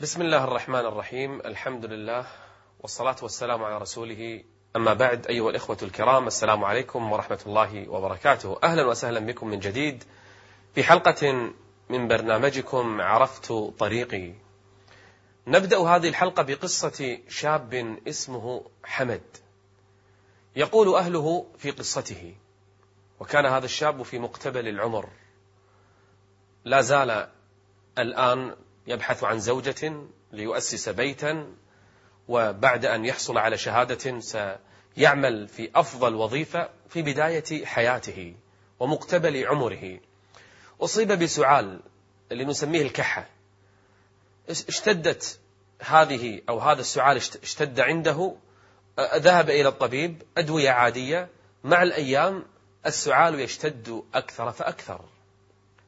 بسم الله الرحمن الرحيم. الحمد لله والصلاة والسلام على رسوله. أما بعد أيها الإخوة الكرام السلام عليكم ورحمة الله وبركاته. أهلا وسهلا بكم من جديد. في حلقة من برنامجكم عرفت طريقي. نبدأ هذه الحلقة بقصة شاب اسمه حمد. يقول أهله في قصته وكان هذا الشاب في مقتبل العمر. لا زال الآن يبحث عن زوجة ليؤسس بيتا وبعد أن يحصل على شهادة سيعمل في أفضل وظيفة في بداية حياته ومقتبل عمره. أصيب بسعال اللي نسميه الكحة. اشتدت هذه أو هذا السعال اشتد عنده؟ ذهب إلى الطبيب أدوية عادية. مع الأيام السعال يشتد أكثر فأكثر.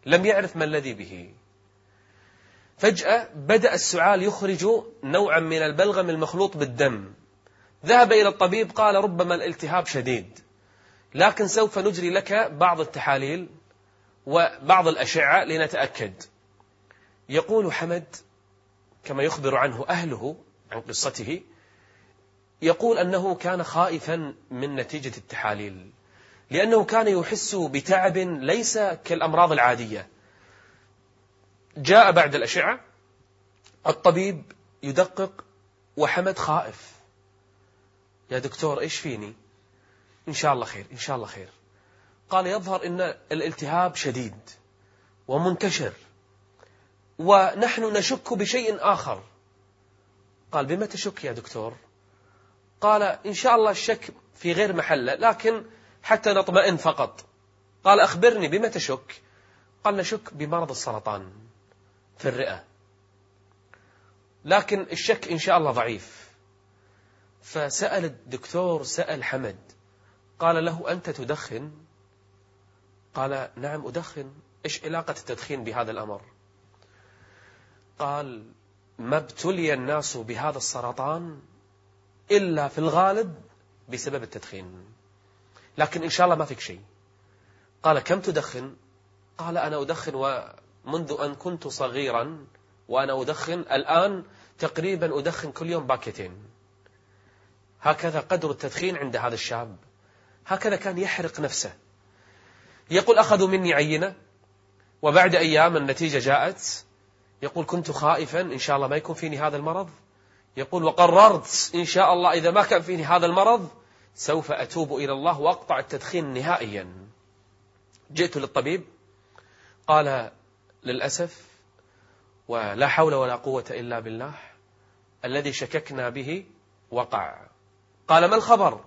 لم يعرف ما الذي به. فجأة بدأ السعال يخرج نوعا من البلغم المخلوط بالدم. ذهب إلى الطبيب قال ربما الالتهاب شديد. لكن سوف نجري لك بعض التحاليل وبعض الأشعة لنتأكد. يقول حمد كما يخبر عنه أهله عن قصته يقول أنه كان خائفا من نتيجة التحاليل لأنه كان يحس بتعب ليس كالأمراض العادية. جاء بعد الأشعة الطبيب يدقق وحمد خائف. يا دكتور إيش فيني؟ إن شاء الله خير إن شاء الله خير. قال يظهر أن الالتهاب شديد ومنتشر ونحن نشك بشيء آخر. قال بما تشك يا دكتور؟ قال إن شاء الله الشك في غير محله لكن حتى نطمئن فقط. قال أخبرني بما تشك؟ قال نشك بمرض السرطان. في الرئة. لكن الشك إن شاء الله ضعيف. فسأل الدكتور سأل حمد. قال له أنت تدخن؟ قال نعم أدخن. إيش علاقة التدخين بهذا الأمر؟ قال ما ابتلي الناس بهذا السرطان إلا في الغالب بسبب التدخين. لكن إن شاء الله ما فيك شيء. قال كم تدخن؟ قال أنا أدخن ومنذ أن كنت صغيرا وأنا أدخن الآن تقريبا أدخن كل يوم باكيتين. هكذا قدر التدخين عند هذا الشاب. هكذا كان يحرق نفسه. يقول أخذوا مني عينة. وبعد أيام النتيجة جاءت. يقول كنت خائفا إن شاء الله ما يكون فيني هذا المرض. يقول وقررت إن شاء الله إذا ما كان فيني هذا المرض سوف أتوب إلى الله وأقطع التدخين نهائيا. جئت للطبيب. قال للأسف ولا حول ولا قوة إلا بالله الذي شككنا به وقع. قال ما الخبر؟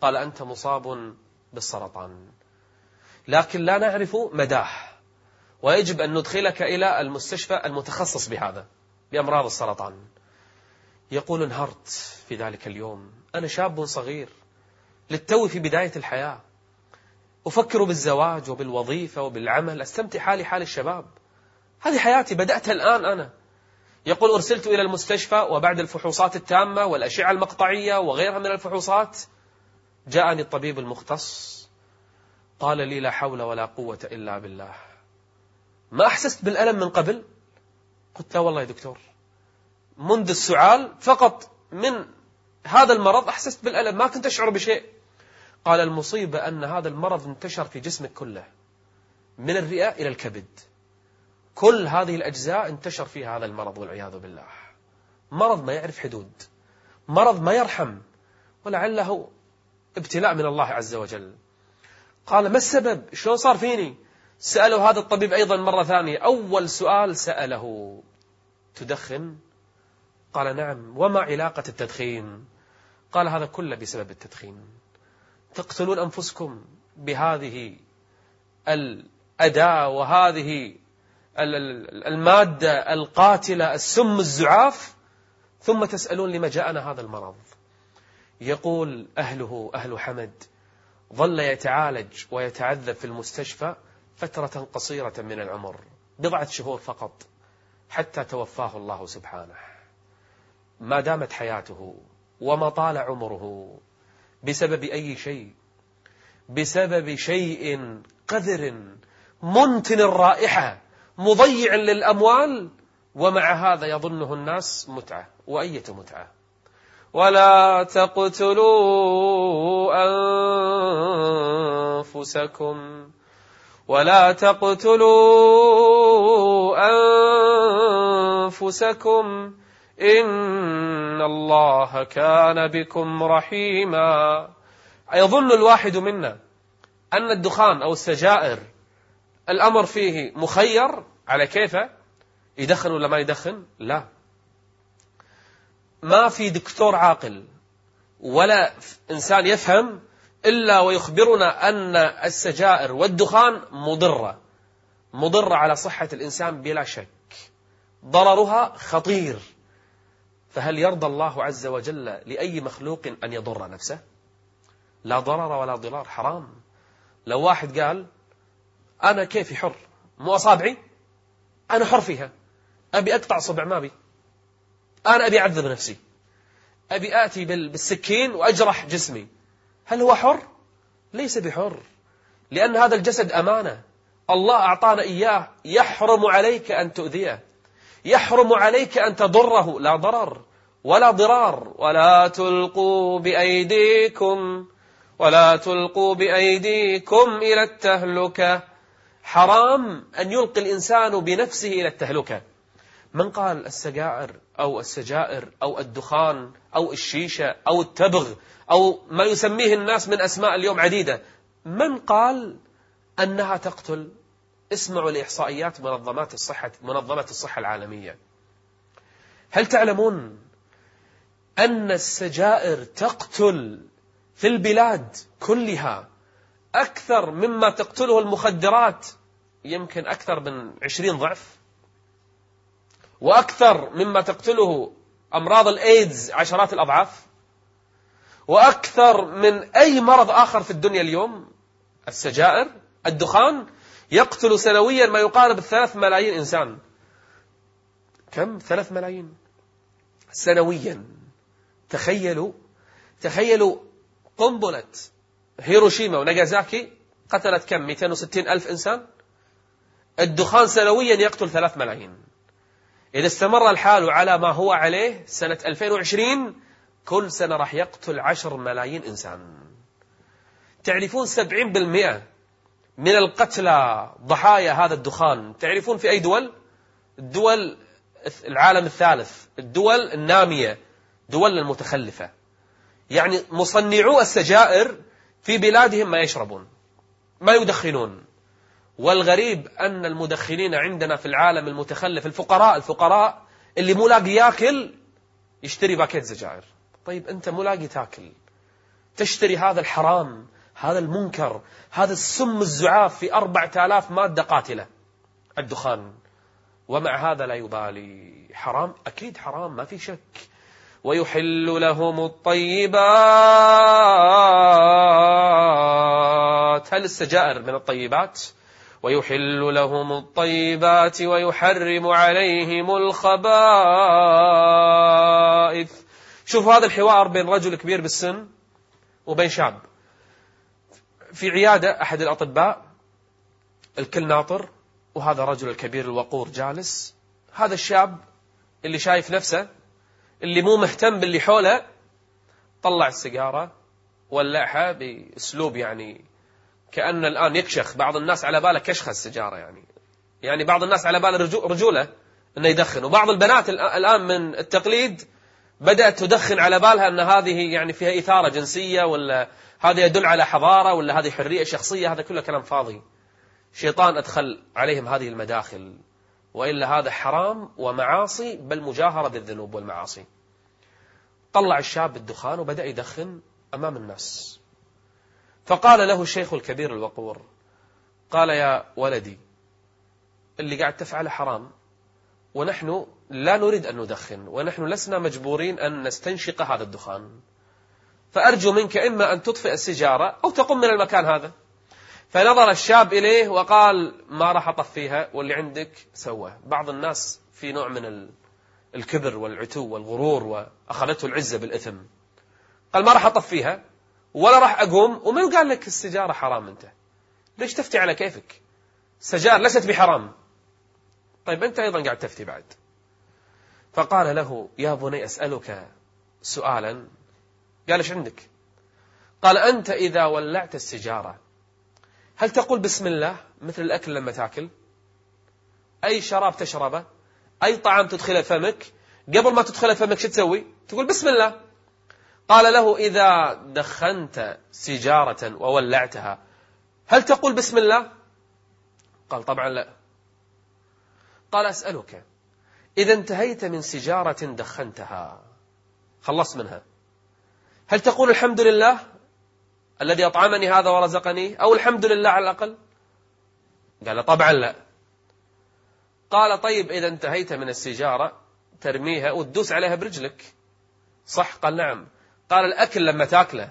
قال أنت مصاب بالسرطان. لكن لا نعرف مداه ويجب أن ندخلك إلى المستشفى المتخصص بهذا بأمراض السرطان. يقول انهرت في ذلك اليوم أنا شاب صغير للتو في بداية الحياة. أفكر بالزواج وبالوظيفة وبالعمل أستمتع حالي حال الشباب. هذه حياتي بدأتها الآن أنا. يقول أرسلت إلى المستشفى وبعد الفحوصات التامة والأشعة المقطعية وغيرها من الفحوصات جاءني الطبيب المختص قال لي لا حول ولا قوة إلا بالله. ما أحسست بالألم من قبل؟ قلت لا والله يا دكتور. منذ السعال فقط من هذا المرض أحسست بالألم ما كنت أشعر بشيء. قال المصيبة أن هذا المرض انتشر في جسمك كله من الرئة إلى الكبد. كل هذه الأجزاء انتشر فيها هذا المرض والعياذ بالله. مرض ما يعرف حدود. مرض ما يرحم. ولعله ابتلاء من الله عز وجل. قال ما السبب؟ شلون صار فيني؟ سأله هذا الطبيب أيضا مرة ثانية. أول سؤال سأله. تدخن؟ قال نعم. وما علاقة التدخين؟ قال هذا كله بسبب التدخين. تقتلون أنفسكم بهذه الأداة وهذه المادة القاتلة السم الزعاف ثم تسألون لما جاءنا هذا المرض. يقول أهله أهل حمد ظل يتعالج ويتعذب في المستشفى فترة قصيرة من العمر بضعة شهور فقط حتى توفاه الله سبحانه. ما دامت حياته وما طال عمره بسبب أي شيء بسبب شيء قذر منتن الرائحة مضيع للأموال ومع هذا يظنه الناس متعة وأية متعة؟ ولا تقتلوا أنفسكم ولا تقتلوا أنفسكم إن الله كان بكم رحيما. يظن الواحد منا أن الدخان أو السجائر الأمر فيه مخير على كيفه يدخن ولا ما يدخن؟ لا. ما في دكتور عاقل ولا إنسان يفهم إلا ويخبرنا أن السجائر والدخان مضرة. مضرة على صحة الإنسان بلا شك. ضررها خطير. فهل يرضى الله عز وجل لأي مخلوق أن يضر نفسه؟ لا ضرر ولا ضرار حرام. لو واحد قال أنا كيفي حر؟ مو أصابعي؟ أنا حر فيها. أبي أقطع صبع ما بي أنا أبي أعذب نفسي. أبي آتي بالسكين وأجرح جسمي. هل هو حر؟ ليس بحر. لأن هذا الجسد أمانة. الله أعطانا إياه. يحرم عليك أن تؤذيه. يحرم عليك أن تضره. لا ضرر ولا ضرار. ولا تلقوا بأيديكم ولا تلقوا بأيديكم إلى التهلكة. حرام أن يلقي الإنسان بنفسه إلى التهلكة. من قال السجائر أو السجائر أو الدخان أو الشيشة أو التبغ أو ما يسميه الناس من أسماء اليوم عديدة؟ من قال أنها تقتل؟ اسمعوا لإحصائيات منظمات الصحة منظمة الصحة العالمية. هل تعلمون أن السجائر تقتل في البلاد كلها أكثر مما تقتله المخدرات. يمكن أكثر من عشرين ضعف. وأكثر مما تقتله أمراض الإيدز عشرات الأضعاف. وأكثر من أي مرض آخر في الدنيا اليوم السجائر الدخان. يقتل سنويا ما يقارب الثلاث ملايين إنسان. كم؟ ثلاث ملايين. سنويا. تخيلوا تخيلوا قنبلة هيروشيما وناغازاكي قتلت كم؟ 260 ألف إنسان؟ الدخان سنويا يقتل ثلاث ملايين. إذا استمر الحال على ما هو عليه سنة 2020 كل سنة راح يقتل عشر ملايين إنسان. تعرفون 70% من القتلى ضحايا هذا الدخان؟ تعرفون في أي دول؟ الدول العالم الثالث الدول النامية دول المتخلفة. يعني مصنعو السجائر في بلادهم ما يشربون ما يدخنون. والغريب أن المدخنين عندنا في العالم المتخلف الفقراء الفقراء اللي مو لاقي ياكل يشتري باكيت سجائر طيب أنت مو لاقي تاكل. تشتري هذا الحرام هذا المنكر هذا السم الزعاف في أربعة آلاف مادة قاتلة. الدخان. ومع هذا لا يبالي. حرام؟ أكيد حرام ما في شك. ويحل لهم الطيبات. هل السجائر من الطيبات؟ ويحل لهم الطيبات ويحرم عليهم الخبائث. شوفوا هذا الحوار بين رجل كبير بالسن وبين شاب. في عيادة أحد الأطباء الكل ناطر وهذا الرجل الكبير الوقور جالس. هذا الشاب اللي شايف نفسه اللي مو مهتم باللي حوله طلع السيجارة ولعها بأسلوب يعني كأن الآن يكشخ. بعض الناس على باله كشخ السيجارة يعني. يعني بعض الناس على باله رجولة أنه يدخن. وبعض البنات الآن من التقليد بدأت تدخن على بالها أن هذه يعني فيها إثارة جنسية ولا هذا يدل على حضارة ولا هذه حرية شخصية. هذا كله كلام فاضي. شيطان أدخل عليهم هذه المداخل. وإلا هذا حرام ومعاصي بل مجاهرة بالذنوب والمعاصي. طلع الشاب الدخان وبدأ يدخن أمام الناس. فقال له الشيخ الكبير الوقور قال يا ولدي اللي قاعد تفعله حرام ونحن لا نريد أن ندخن ونحن لسنا مجبورين أن نستنشق هذا الدخان. فأرجو منك إما أن تطفئ السجارة أو تقوم من المكان هذا. فنظر الشاب إليه وقال ما راح أطفيها واللي عندك سوى بعض الناس في نوع من الكبر والعتو والغرور وأخذته العزة بالإثم. قال ما راح أطفيها ولا راح أقوم ومن قال لك السجارة حرام أنت. ليش تفتي على كيفك؟ سجار ليست بحرام. طيب أنت أيضا قاعد تفتي بعد. فقال له يا بني أسألك سؤالا. قال إيش عندك؟ قال أنت إذا ولعت السجارة هل تقول بسم الله مثل الأكل لما تأكل؟ أي شراب تشربه؟ أي طعام تدخله فمك؟ قبل ما تدخله فمك شو تسوي؟ تقول بسم الله. قال له إذا دخنت سجارة وولعتها هل تقول بسم الله؟ قال طبعا لا. قال أسألك إذا انتهيت من سجارة دخنتها خلصت منها هل تقول الحمد لله؟ الذي أطعمني هذا ورزقني أو الحمد لله على الأقل؟ قال طبعا لا. قال طيب إذا انتهيت من السجارة ترميها وتدوس عليها برجلك. صح قال نعم. قال الأكل لما تأكله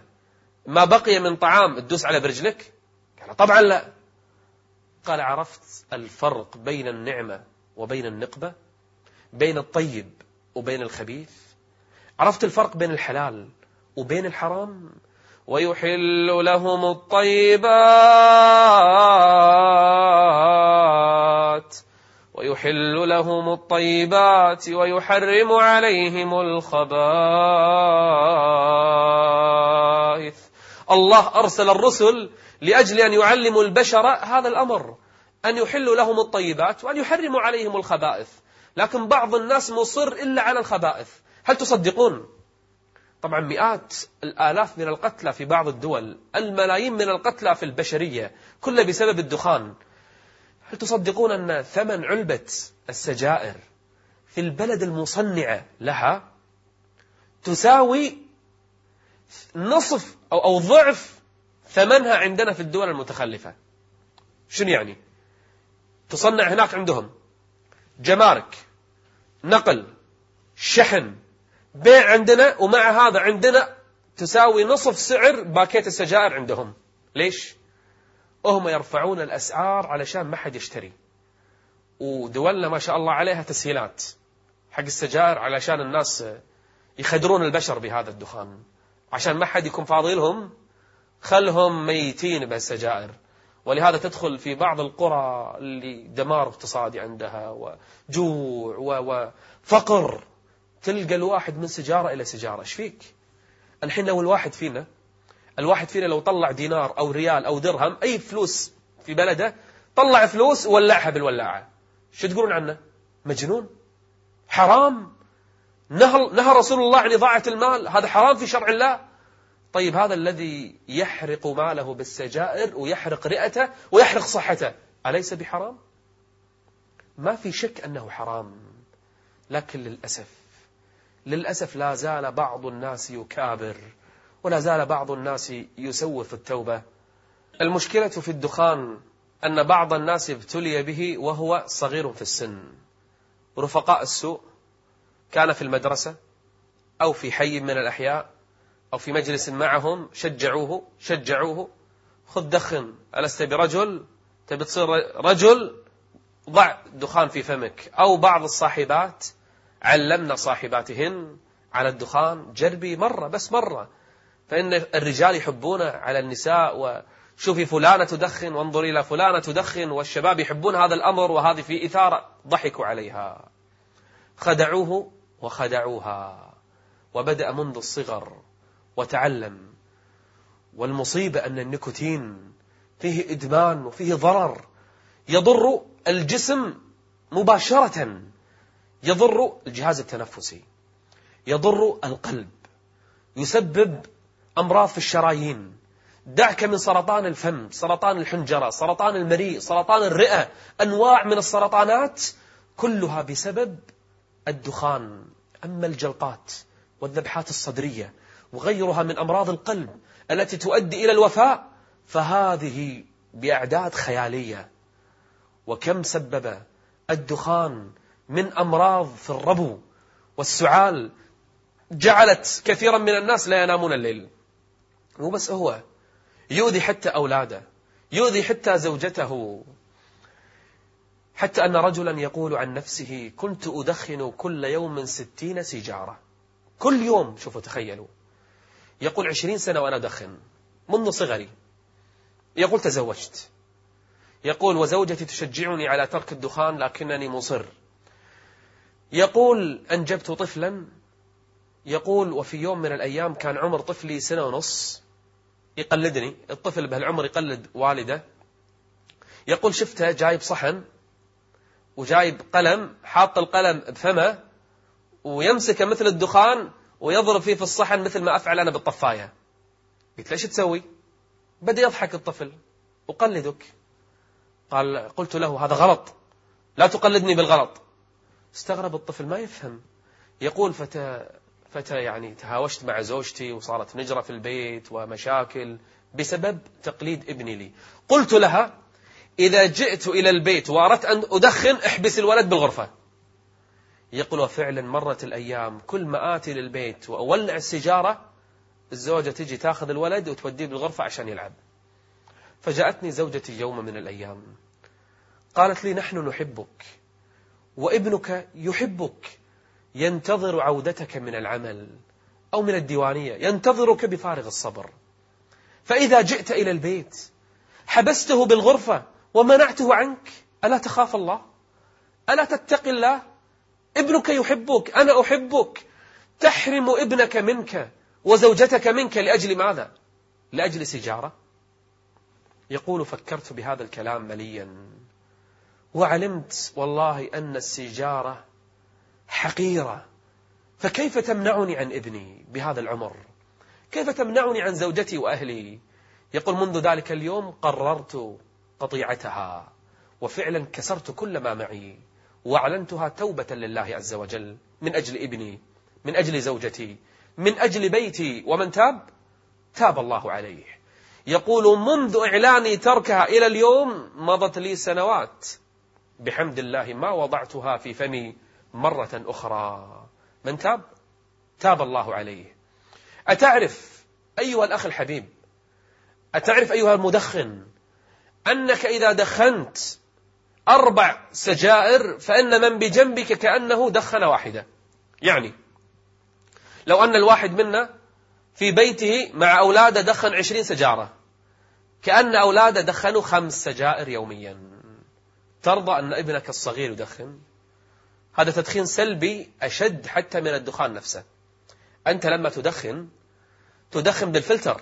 ما بقي من طعام تدوس على برجلك؟ قال طبعا لا. قال عرفت الفرق بين النعمة وبين النقبة؟ بين الطيب وبين الخبيث؟ عرفت الفرق بين الحلال وبين الحرام؟ ويحل لهم الطيبات. ويحل لهم الطيبات ويحرم عليهم الخبائث. الله أرسل الرسل لأجل أن يعلموا البشر هذا الأمر أن يحلوا لهم الطيبات وأن يحرموا عليهم الخبائث. لكن بعض الناس مصر إلا على الخبائث. هل تصدقون؟ طبعا مئات الآلاف من القتلى في بعض الدول الملايين من القتلى في البشرية كله بسبب الدخان. هل تصدقون أن ثمن علبة السجائر في البلد المصنعة لها تساوي نصف أو, أو ضعف ثمنها عندنا في الدول المتخلفة؟ شنو يعني؟ تصنع هناك عندهم جمارك نقل شحن بيع عندنا ومع هذا عندنا تساوي نصف سعر باكيت السجائر عندهم. ليش؟ هم يرفعون الأسعار علشان ما حد يشتري. ودولنا ما شاء الله عليها تسهيلات. حق السجائر علشان الناس يخدرون البشر بهذا الدخان. عشان ما حد يكون فاضي لهم خلهم ميتين بالسجائر ولهذا تدخل في بعض القرى اللي دمار اقتصادي عندها وجوع وفقر تلقى الواحد من سجارة إلى سجارة إيش فيك؟ الحين لو الواحد فينا الواحد فينا لو طلع دينار أو ريال أو درهم أي فلوس في بلده طلع فلوس وولعها بالولاعة. شو تقولون عنه؟ مجنون. حرام. نهى, نهى رسول الله عن إضاعة المال. هذا حرام في شرع الله. طيب هذا الذي يحرق ماله بالسجائر ويحرق رئته ويحرق صحته أليس بحرام؟ ما في شك أنه حرام. لكن للأسف للأسف لا زال بعض الناس يكابر ولا زال بعض الناس يسوف التوبة. المشكلة في الدخان أن بعض الناس ابتلي به وهو صغير في السن. رفقاء السوء كان في المدرسة أو في حي من الأحياء أو في مجلس معهم شجعوه شجعوه. خذ دخن ألست برجل؟ تبي تصير رجل؟ ضع دخان في فمك. أو بعض الصاحبات علمنا صاحباتهن على الدخان جربي مرة بس مرة. فإن الرجال يحبون على النساء وشوفي فلانة تدخن وانظري إلى فلانة تدخن والشباب يحبون هذا الأمر وهذه في إثارة ضحكوا عليها. خدعوه وخدعوها وبدأ منذ الصغر وتعلم. والمصيبة أن النيكوتين فيه إدمان وفيه ضرر يضر الجسم مباشرة. يضر الجهاز التنفسي يضر القلب يسبب أمراض في الشرايين دعك من سرطان الفم سرطان الحنجرة سرطان المريء سرطان الرئة أنواع من السرطانات كلها بسبب الدخان أما الجلطات والذبحات الصدرية وغيرها من أمراض القلب التي تؤدي إلى الوفاء فهذه بأعداد خيالية. وكم سبب الدخان من أمراض في الربو والسعال جعلت كثيرا من الناس لا ينامون الليل. مو بس هو يؤذي حتى أولاده يؤذي حتى زوجته. حتى أن رجلا يقول عن نفسه كنت أدخن كل يوم ستين سيجارة. كل يوم شوفوا تخيلوا. يقول عشرين سنة وأنا أدخن منذ صغري. يقول تزوجت. يقول وزوجتي تشجعني على ترك الدخان لكنني مصر. يقول أنجبت طفلا. يقول وفي يوم من الأيام كان عمر طفلي سنة ونص. يقلدني. الطفل بهالعمر يقلد والده. يقول شفته جايب صحن وجايب قلم حاط القلم بفمه ويمسكه مثل الدخان ويضرب فيه في الصحن مثل ما أفعل أنا بالطفاية. قلت ليش تسوي؟ بدأ يضحك الطفل. أقلدك. قال قلت له هذا غلط. لا تقلدني بالغلط. استغرب الطفل ما يفهم. يقول فتى فتى يعني تهاوشت مع زوجتي وصارت نجرة في البيت ومشاكل بسبب تقليد ابني لي. قلت لها إذا جئت إلى البيت وأردت أن أدخن احبس الولد بالغرفة. يقول وفعلا مرت الأيام كل ما آتي للبيت وأولع السيجارة الزوجة تجي تاخذ الولد وتوديه بالغرفة عشان يلعب. فجاءتني زوجتي يوم من الأيام قالت لي نحن نحبك. وابنك يحبك ينتظر عودتك من العمل أو من الديوانية ينتظرك بفارغ الصبر. فإذا جئت إلى البيت حبسته بالغرفة ومنعته عنك ألا تخاف الله؟ ألا تتقي الله؟ ابنك يحبك أنا أحبك تحرم ابنك منك وزوجتك منك لأجل ماذا؟ لأجل سجارة يقول فكرت بهذا الكلام مليا. وعلمت والله أن السجارة حقيرة. فكيف تمنعني عن ابني بهذا العمر؟ كيف تمنعني عن زوجتي وأهلي؟ يقول منذ ذلك اليوم قررت قطيعتها وفعلا كسرت كل ما معي وأعلنتها توبة لله عز وجل من أجل ابني من أجل زوجتي من أجل بيتي. ومن تاب؟ تاب الله عليه. يقول منذ إعلاني تركها إلى اليوم مضت لي سنوات. بحمد الله ما وضعتها في فمي مرة أخرى. من تاب؟ تاب الله عليه. أتعرف أيها الأخ الحبيب أتعرف أيها المدخن أنك إذا دخنت أربع سجائر فإن من بجنبك كأنه دخن واحدة. يعني لو أن الواحد منا في بيته مع أولاده دخن عشرين سجارة كأن أولاده دخنوا خمس سجائر يوميا. ترضى أن ابنك الصغير يدخن؟ هذا تدخين سلبي أشد حتى من الدخان نفسه. أنت لما تدخن تدخن بالفلتر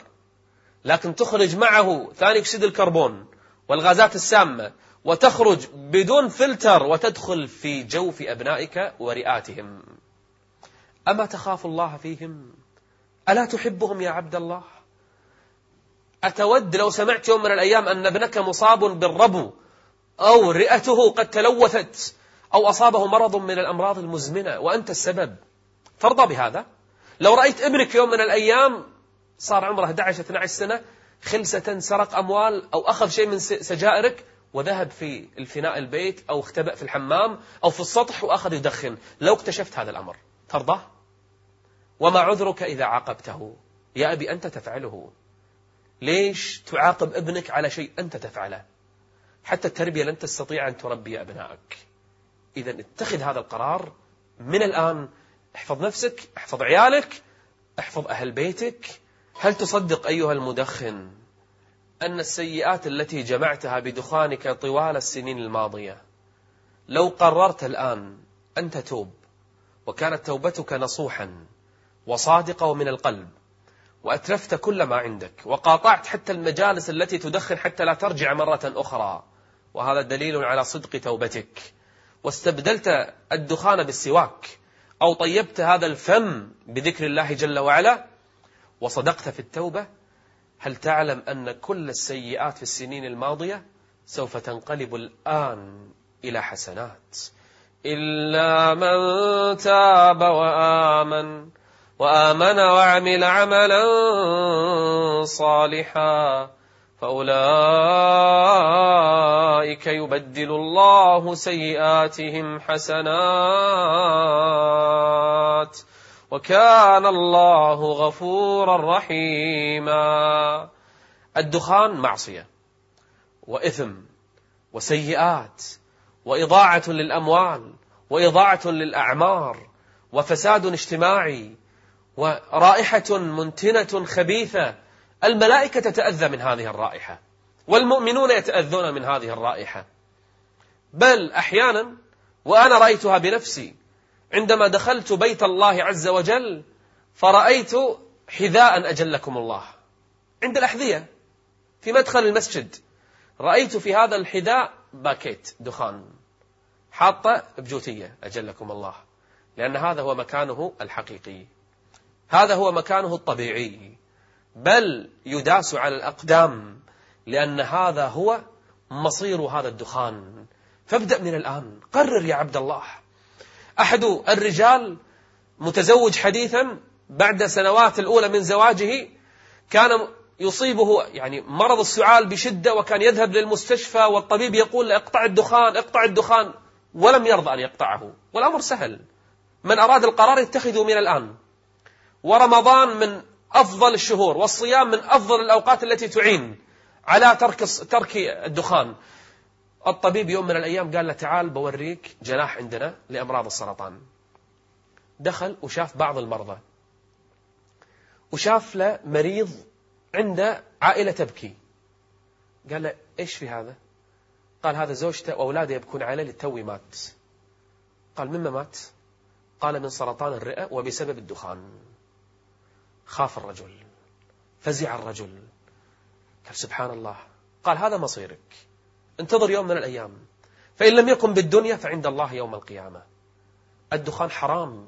لكن تخرج معه ثاني أكسيد الكربون والغازات السامة وتخرج بدون فلتر وتدخل في جوف أبنائك ورئاتهم. أما تخاف الله فيهم؟ ألا تحبهم يا عبد الله؟ أتود لو سمعت يوم من الأيام أن ابنك مصاب بالربو أو رئته قد تلوثت أو أصابه مرض من الأمراض المزمنة وأنت السبب. ترضى بهذا. لو رأيت ابنك يوم من الأيام صار عمره 11-12 سنة خلسة سرق أموال أو أخذ شيء من سجائرك وذهب في الفناء البيت أو اختبأ في الحمام أو في السطح وأخذ يدخن. لو اكتشفت هذا الأمر. ترضى؟ وما عذرك إذا عاقبته؟ يا أبي أنت تفعله. ليش تعاقب ابنك على شيء أنت تفعله؟ حتى التربية لن تستطيع أن تربي أبنائك. إذا اتخذ هذا القرار من الآن. احفظ نفسك احفظ عيالك احفظ أهل بيتك. هل تصدق أيها المدخن أن السيئات التي جمعتها بدخانك طوال السنين الماضية؟ لو قررت الآن أن تتوب وكانت توبتك نصوحا وصادقة ومن القلب وأتلفت كل ما عندك وقاطعت حتى المجالس التي تدخن حتى لا ترجع مرة أخرى وهذا دليل على صدق توبتك. واستبدلت الدخان بالسواك أو طيبت هذا الفم بذكر الله جل وعلا وصدقت في التوبة هل تعلم أن كل السيئات في السنين الماضية سوف تنقلب الآن إلى حسنات؟ إلا من تاب وآمن وآمن وعمل عملا صالحا فأولئك يبدل الله سيئاتهم حسنات وكان الله غفورا رحيما. الدخان معصية وإثم وسيئات وإضاعة للأموال وإضاعة للأعمار وفساد اجتماعي ورائحة منتنة خبيثة الملائكة تتأذى من هذه الرائحة والمؤمنون يتأذون من هذه الرائحة. بل أحيانا وأنا رأيتها بنفسي عندما دخلت بيت الله عز وجل فرأيت حذاء أجلكم الله. عند الأحذية في مدخل المسجد رأيت في هذا الحذاء باكيت دخان حاطة بجوتية أجلكم الله. لأن هذا هو مكانه الحقيقي. هذا هو مكانه الطبيعي. بل يداس على الأقدام لأن هذا هو مصير هذا الدخان. فابدأ من الآن. قرر يا عبد الله. أحد الرجال متزوج حديثا بعد سنوات الأولى من زواجه كان يصيبه يعني مرض السعال بشدة وكان يذهب للمستشفى والطبيب يقول اقطع الدخان اقطع الدخان. ولم يرضى أن يقطعه. والأمر سهل. من أراد القرار يتخذه من الآن. ورمضان من أفضل الشهور والصيام من أفضل الأوقات التي تعين على ترك ترك الدخان. الطبيب يوم من الأيام قال له تعال بوريك جناح عندنا لأمراض السرطان. دخل وشاف بعض المرضى. وشاف له مريض عنده عائلة تبكي. قال له إيش في هذا؟ قال هذا زوجته وأولاده يبكون عليه لتوي مات. قال مما مات؟ قال من سرطان الرئة وبسبب الدخان. خاف الرجل فزع الرجل. قال سبحان الله قال هذا مصيرك. انتظر يوم من الأيام. فإن لم يكن بالدنيا فعند الله يوم القيامة. الدخان حرام.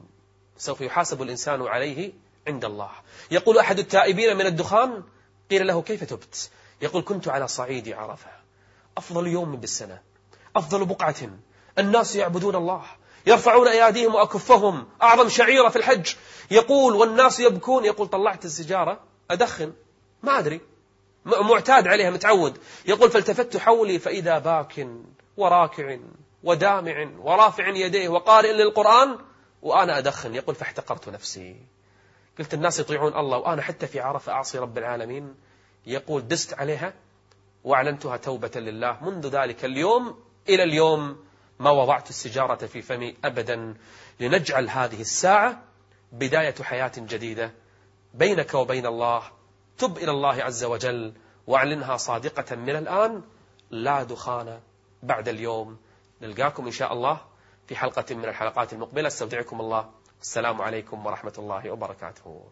سوف يحاسب الإنسان عليه عند الله. يقول أحد التائبين من الدخان قيل له كيف تبت؟ يقول كنت على صعيد عرفة. أفضل يوم بالسنة. أفضل بقعة. الناس يعبدون الله. يرفعون أياديهم وأكفهم. أعظم شعيرة في الحج. يقول والناس يبكون. يقول طلعت السجارة أدخن. ما أدري. معتاد عليها متعود. يقول فالتفت حولي فإذا باك وراكع ودامع ورافع يديه وقارئ للقرآن وأنا أدخن. يقول فاحتقرت نفسي. قلت الناس يطيعون الله وأنا حتى في عرفة أعصي رب العالمين. يقول دست عليها وأعلنتها توبة لله. منذ ذلك اليوم إلى اليوم ما وضعت السجارة في فمي أبدا لنجعل هذه الساعة بداية حياة جديدة بينك وبين الله. تب إلى الله عز وجل وأعلنها صادقة من الآن. لا دخان بعد اليوم. نلقاكم إن شاء الله في حلقة من الحلقات المقبلة. استودعكم الله. السلام عليكم ورحمة الله وبركاته.